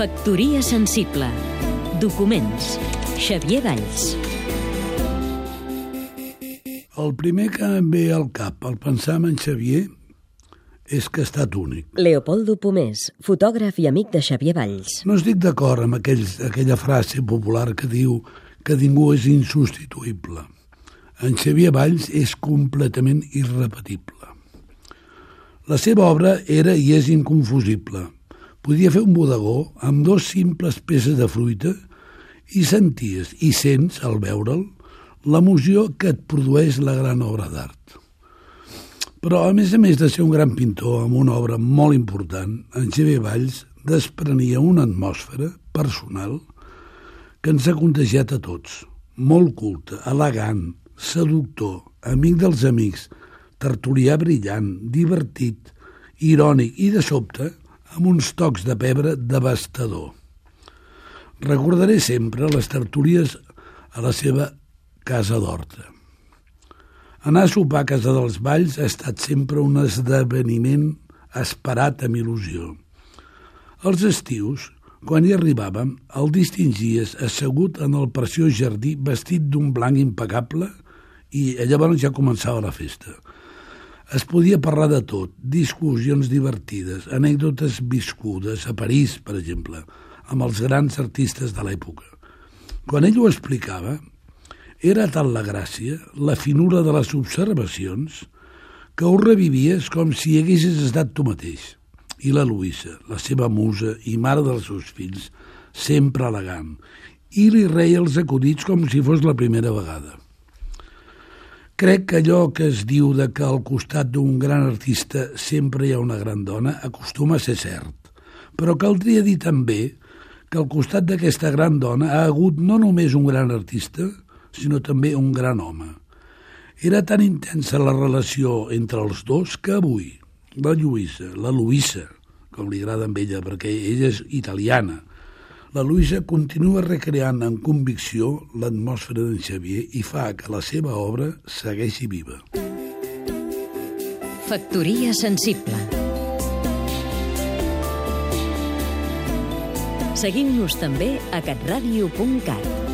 Factoria sensible. Documents. Xavier Valls. El primer que em ve al cap al pensar en Xavier és que ha estat únic. Leopoldo Pomés, fotògraf i amic de Xavier Valls. No estic d'acord amb aquells, aquella frase popular que diu que ningú és insubstituïble. En Xavier Valls és completament irrepetible. La seva obra era i és inconfusible. Podia fer un bodegó amb dos simples peces de fruita i senties i sents, al veure'l, l'emoció que et produeix la gran obra d'art. Però, a més a més de ser un gran pintor amb una obra molt important, en Xavier Valls desprenia una atmosfera personal que ens ha contagiat a tots. Molt culte, elegant, seductor, amic dels amics, tertulià brillant, divertit, irònic i, de sobte, amb uns tocs de pebre devastador. Recordaré sempre les tertúlies a la seva casa d'Horta. Anar a sopar a Casa dels Valls ha estat sempre un esdeveniment esperat amb il·lusió. Els estius, quan hi arribàvem, el distingies assegut en el preciós jardí vestit d'un blanc impecable i llavors ja començava la festa. Es podia parlar de tot, discussions divertides, anècdotes viscudes, a París, per exemple, amb els grans artistes de l'època. Quan ell ho explicava, era tal la gràcia, la finura de les observacions, que ho revivies com si haguessis estat tu mateix. I la Luïsa, la seva musa i mare dels seus fills, sempre elegant, i li reia els acudits com si fos la primera vegada. Crec que allò que es diu de que al costat d'un gran artista sempre hi ha una gran dona acostuma a ser cert, però caldria dir també que al costat d'aquesta gran dona ha hagut no només un gran artista, sinó també un gran home. Era tan intensa la relació entre els dos que avui la Lluïsa, la Luïsa, com li agrada amb ella, perquè ella és italiana, la Luïsa continua recreant amb convicció l'atmosfera d'en Xavier i fa que la seva obra segueixi viva. Factoria sensible. Seguim-nos també a catradio.cat.